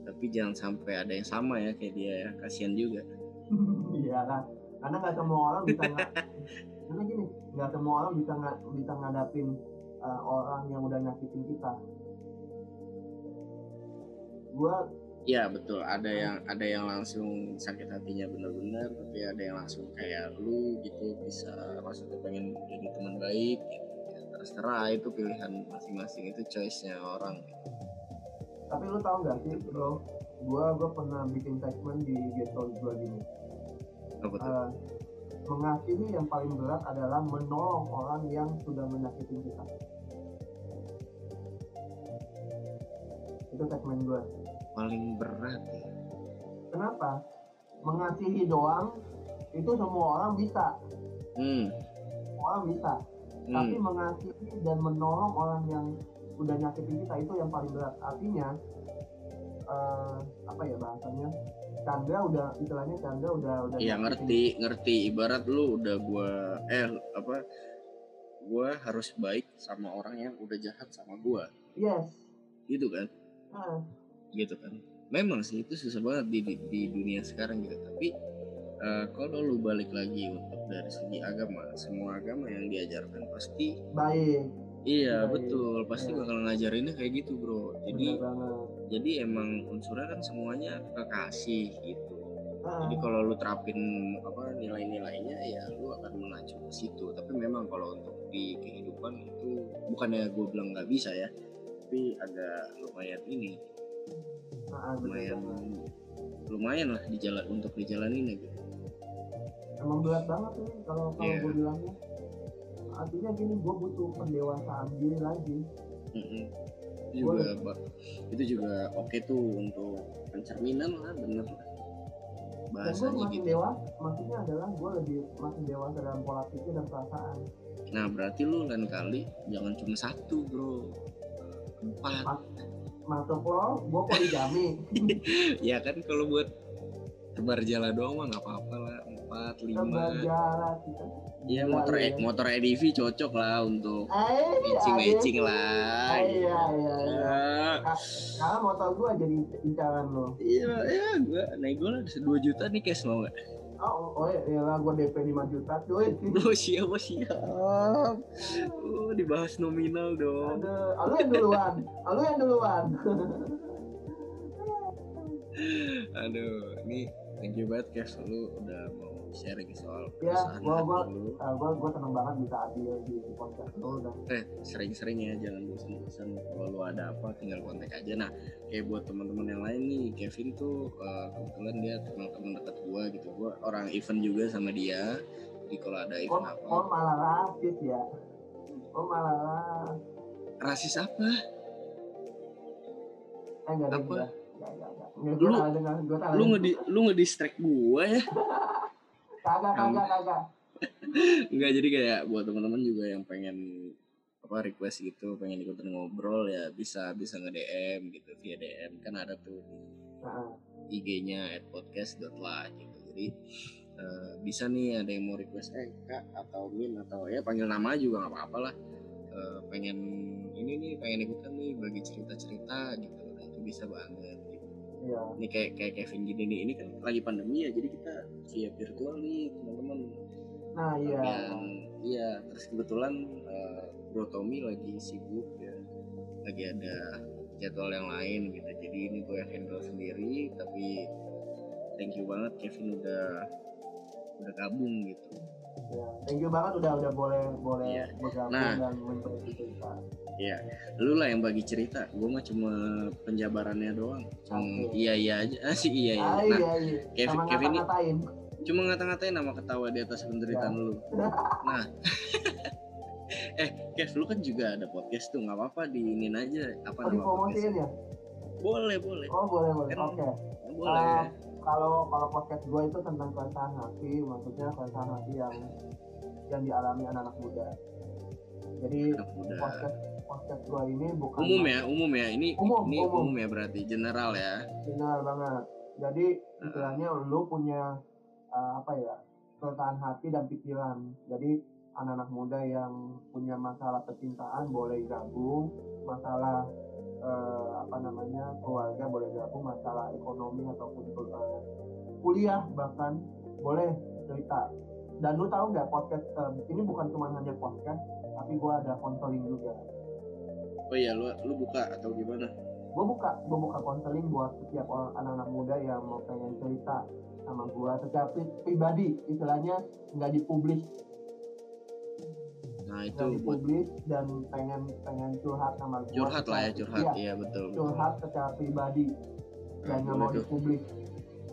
Tapi jangan sampai ada yang sama ya kayak dia ya. Kasihan juga. Iya kan karena nggak semua orang bisa nggak karena gini nggak semua orang bisa nggak bisa ngadapin uh, orang yang udah nyakitin kita. Gua ya betul. Ada yang ada yang langsung sakit hatinya bener-bener tapi ada yang langsung kayak lu gitu bisa maksudnya pengen jadi teman baik gitu. Ya, terserah itu pilihan masing-masing itu choice-nya orang. Gitu. tapi lu tau nggak sih bro? Gua gua pernah bikin segmen di Geto gua gini apa tuh? Uh, mengasihi yang paling berat adalah menolong orang yang sudah menyakiti kita. Itu segmen gua. Paling berat ya? Kenapa? Mengasihi doang itu semua orang bisa. Hmm, semua orang bisa. Tapi hmm. mengasihi dan menolong orang yang udah nyakitin kita itu yang paling berat. Artinya eh, apa ya bahasanya Chandra udah istilahnya Chandra udah udah Iya ngerti ngerti ibarat lu udah gua eh apa gua harus baik sama orang yang udah jahat sama gua. Yes. Gitu kan? Nah, gitu kan? Memang sih itu susah banget di, di, di dunia sekarang gitu. Tapi eh, kalau lu balik lagi untuk dari segi agama semua agama yang diajarkan pasti baik iya Baik. betul pasti Iya. bakal ngajarinnya kayak gitu bro jadi jadi emang unsurnya kan semuanya kekasih gitu Ah, jadi kalau lu terapin apa nilai-nilainya ya lu akan mengacu ke situ tapi memang kalau untuk di kehidupan itu bukannya gue bilang nggak bisa ya tapi agak lumayan ini ah, lumayan banget. lumayan lah di jalan untuk dijalanin gitu emang berat banget nih kalau kalau Iya. gue bilangnya artinya gini gue butuh pendewasaan diri lagi. Mm-mm. Itu juga ba- itu juga oke tuh untuk pencerminan lah bener. Lah. gue bahasanya makin gitu. dewasa maksudnya adalah gue lebih makin dewasa dalam pola pikir dan perasaan. Nah berarti lu lain kali jangan cuma satu bro. Empat. Masuk lo gue poligami ya kan kalau buat tebar jala doang mah nggak apa-apa lah empat lima Iya motor iya. E- motor EDV cocok lah untuk eh matching matching ada- lah. Ah, iya iya iya Ya, karena motor gue jadi incaran lo Iya, ya, gua naik gue lah 2 juta nih cash mau nggak? oh oh iya lah gue DP 5 juta cuy Oh siap, oh, siap. Oh, dibahas nominal dong. Aduh, lu yang duluan, lu yang duluan. Aduh, ini thank you banget Kev lu udah mau sharing soal Ya, keresahan gua- gua- hati lu. Uh, gue gue seneng banget bisa hadir di podcast lu dan Eh, sering-sering ya, jangan bosan-bosan. Kalau lu ada apa, tinggal kontak aja. Nah, kayak buat teman-teman yang lain nih, Kevin tuh eh, kebetulan dia teman-teman dekat gua gitu. Gua orang event juga sama dia. Jadi kalau ada kok event apa, kok malah rasis ya. Kok malah ras- rasis apa? eh enggak ada Apa? enggak. Enggak enggak Lu- gua gua Lu ngedi lu ngedistract gua ya. kagak kagak kagak. Enggak jadi kayak buat teman-teman juga yang pengen apa request gitu, pengen ikutan ngobrol ya bisa bisa nge-DM gitu via DM kan ada tuh IG-nya at podcast.lah gitu. Jadi eh, bisa nih ada yang mau request eh kak atau min atau ya panggil nama juga nggak apa-apa lah. Eh, pengen ini nih pengen ikutan nih bagi cerita-cerita gitu. Nah, itu bisa banget iya. Ini kayak kayak Kevin gini nih. Ini kan lagi pandemi ya jadi kita via virtual nih teman-teman. Nah, iya. Yang iya terus kebetulan eh, Bro Tommy lagi sibuk ya. Lagi ada jadwal yang lain gitu jadi ini gue yang handle sendiri tapi thank you banget Kevin udah udah gabung gitu Iya. Thank you banget udah udah boleh boleh Iya. bergabung Nah. dan berbagi cerita. ya lu lah yang bagi cerita gue mah cuma penjabarannya doang cuma Oke. iya iya aja ah, sih iya iya Ah, nah iya iya. Kevin Sama Kevin ini cuma ngata-ngatain nama ketawa di atas penderitaan lu nah eh Kev lu kan juga ada podcast tuh nggak apa-apa diinin aja apa Oh, nama podcast ya? boleh boleh Oh, boleh boleh. Kan- Oke. boleh Ah, kalau kalau podcast gue itu tentang keresahan hati maksudnya keresahan hati yang yang dialami anak-anak muda. Jadi anak muda. podcast podcast gue ini bukan umum ya umum ya. Ini Umum, ini umum. umum ya berarti general ya. General banget. Jadi istilahnya lu punya uh, apa ya keresahan hati dan pikiran. Jadi anak-anak muda yang punya masalah percintaan boleh gabung masalah uh, apa namanya keluarga boleh gabung masalah ekonomi ataupun uh, kuliah bahkan boleh cerita. Dan lu tahu nggak podcast um, ini bukan cuma hanya podcast tapi gua ada konseling juga. Oh iya lu lu buka atau gimana? Gue buka gue buka konseling buat setiap orang anak-anak muda yang mau pengen cerita sama gue secara pribadi. Istilahnya nggak dipublis nah itu dipublis dan pengen pengen curhat sama gue curhat lah ya curhat. Iya, iya betul curhat betul. secara pribadi. Dan nggak mau dipublis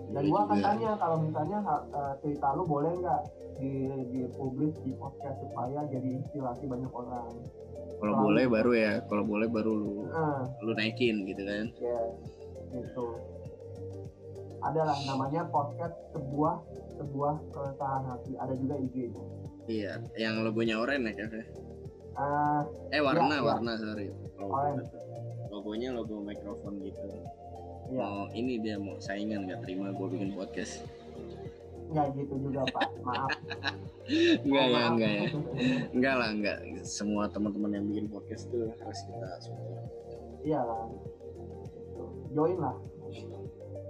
dan gue akan tanya kalau misalnya uh, cerita lu boleh nggak di di publis di podcast supaya jadi inspirasi banyak orang? Kalau boleh baru ya kalau boleh baru lu uh, lu naikin gitu kan. Ya gitu. Adalah namanya podcast sebuah sebuah keresahan hati. Ada juga IG itu iya yang logonya oranye ya uh, eh warna ya, warna ya. sorry logo logonya logo mikrofon gitu. Ya. mau ini dia mau saingan nggak terima gue bikin podcast. Nggak gitu juga pak. Maaf. Enggak ya enggak ya enggak lah enggak semua teman-teman yang bikin podcast tuh harus kita support. Iyalah join lah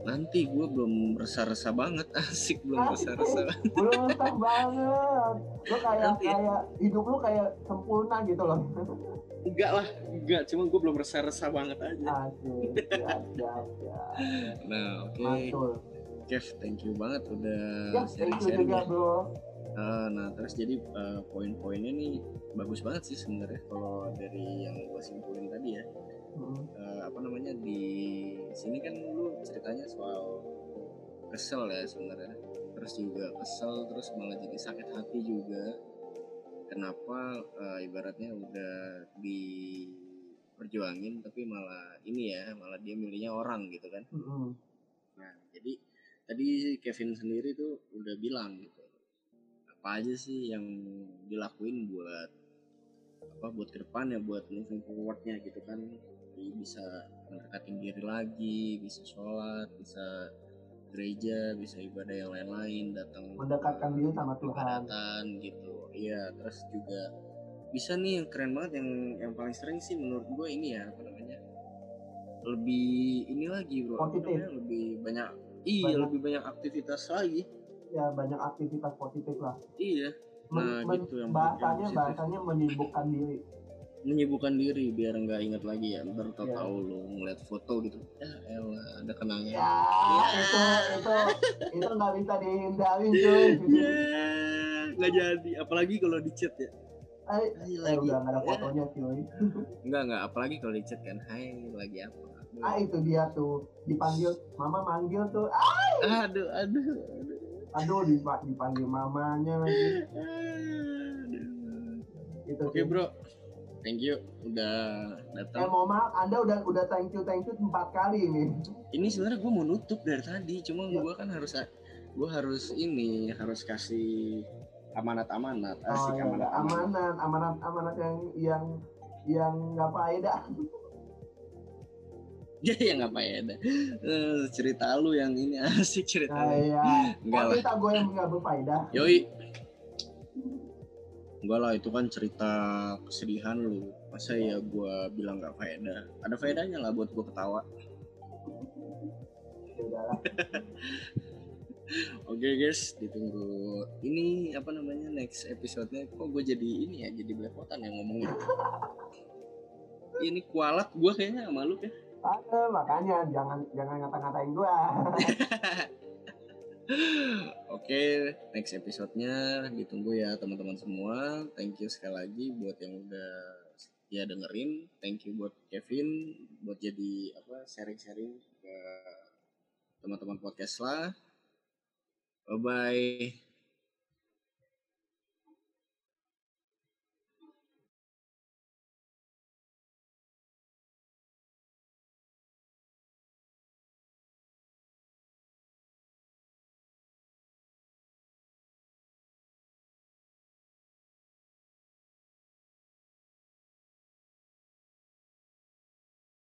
nanti gue belum resah-resah banget asik belum resah-resah belum resah banget lo kayak nanti. kayak hidup lo kayak sempurna gitu loh enggak lah enggak cuma gue belum resah-resah banget aja asik siap siap siap nah oke okay. Kev, thank you banget udah ya, sharing-sharing ya. Bro. Uh, nah terus jadi uh, poin-poinnya nih bagus banget sih sebenarnya kalau dari yang gue simpulin tadi ya. Hmm. Uh, apa namanya di sini kan lu ceritanya soal kesel ya sebenarnya. Terus juga kesel terus malah jadi sakit hati juga. Kenapa uh, ibaratnya udah diperjuangin tapi malah ini ya malah dia milihnya orang gitu kan. Hmm. Nah jadi tadi Kevin sendiri tuh udah bilang gitu apa aja sih yang dilakuin buat apa buat ke depan ya buat moving forwardnya gitu kan Jadi bisa mendekatin diri lagi bisa sholat bisa gereja bisa ibadah yang lain-lain datang mendekatkan diri sama Tuhan gitu iya terus juga bisa nih yang keren banget yang yang paling sering sih menurut gue ini ya apa namanya lebih ini lagi bro Positif. Namanya, lebih banyak Iya, banyak, lebih banyak aktivitas lagi. Ya, banyak aktivitas positif lah. Iya. Nah, men, gitu yang bahasanya yang bahasanya menyibukkan diri. Menyibukkan diri biar nggak ingat lagi ya. Ntar tau tahu ya. lo ngeliat foto gitu. Ya, elah, ada kenangan. Ya, ya. itu itu itu nggak bisa dihindarin cuy. Ya, nggak jadi. Apalagi kalau di chat ya. Hai, lagi. udah ada fotonya cuy. Enggak enggak, apalagi kalau di chat kan. Hai, lagi apa? ah itu dia tuh dipanggil mama manggil tuh ah aduh aduh aduh dipanggil mamanya lagi. Itu oke okay, bro. Thank you. Udah datang. Eh mau maaf anda udah udah thank you thank you empat kali ini. Ini sebenarnya gue mau nutup dari tadi cuma ya. gue kan harus gue harus ini harus kasih amanat amanat asik oh, iya. amanat, amanat amanat amanat yang yang yang nggak faedah apa ya ada uh, cerita lu yang ini asik cerita nah, iya. enggak lah. cerita gue yang nggak berfaedah. Yoi. Enggak lah itu kan cerita kesedihan lu. Masa ya gue bilang nggak faedah? Ada faedahnya lah buat gue ketawa. Ya Oke okay, guys, ditunggu. Ini apa namanya next episode-nya. Kok gue jadi ini ya, jadi belepotan yang ngomongnya. ini kualat gue kayaknya sama lu ya. Ada, makanya jangan jangan ngata-ngatain gua. Oke, okay, next episode-nya ditunggu ya teman-teman semua. Thank you sekali lagi buat yang udah ya dengerin. Thank you buat Kevin buat jadi apa sharing-sharing ke teman-teman podcast lah. Bye bye.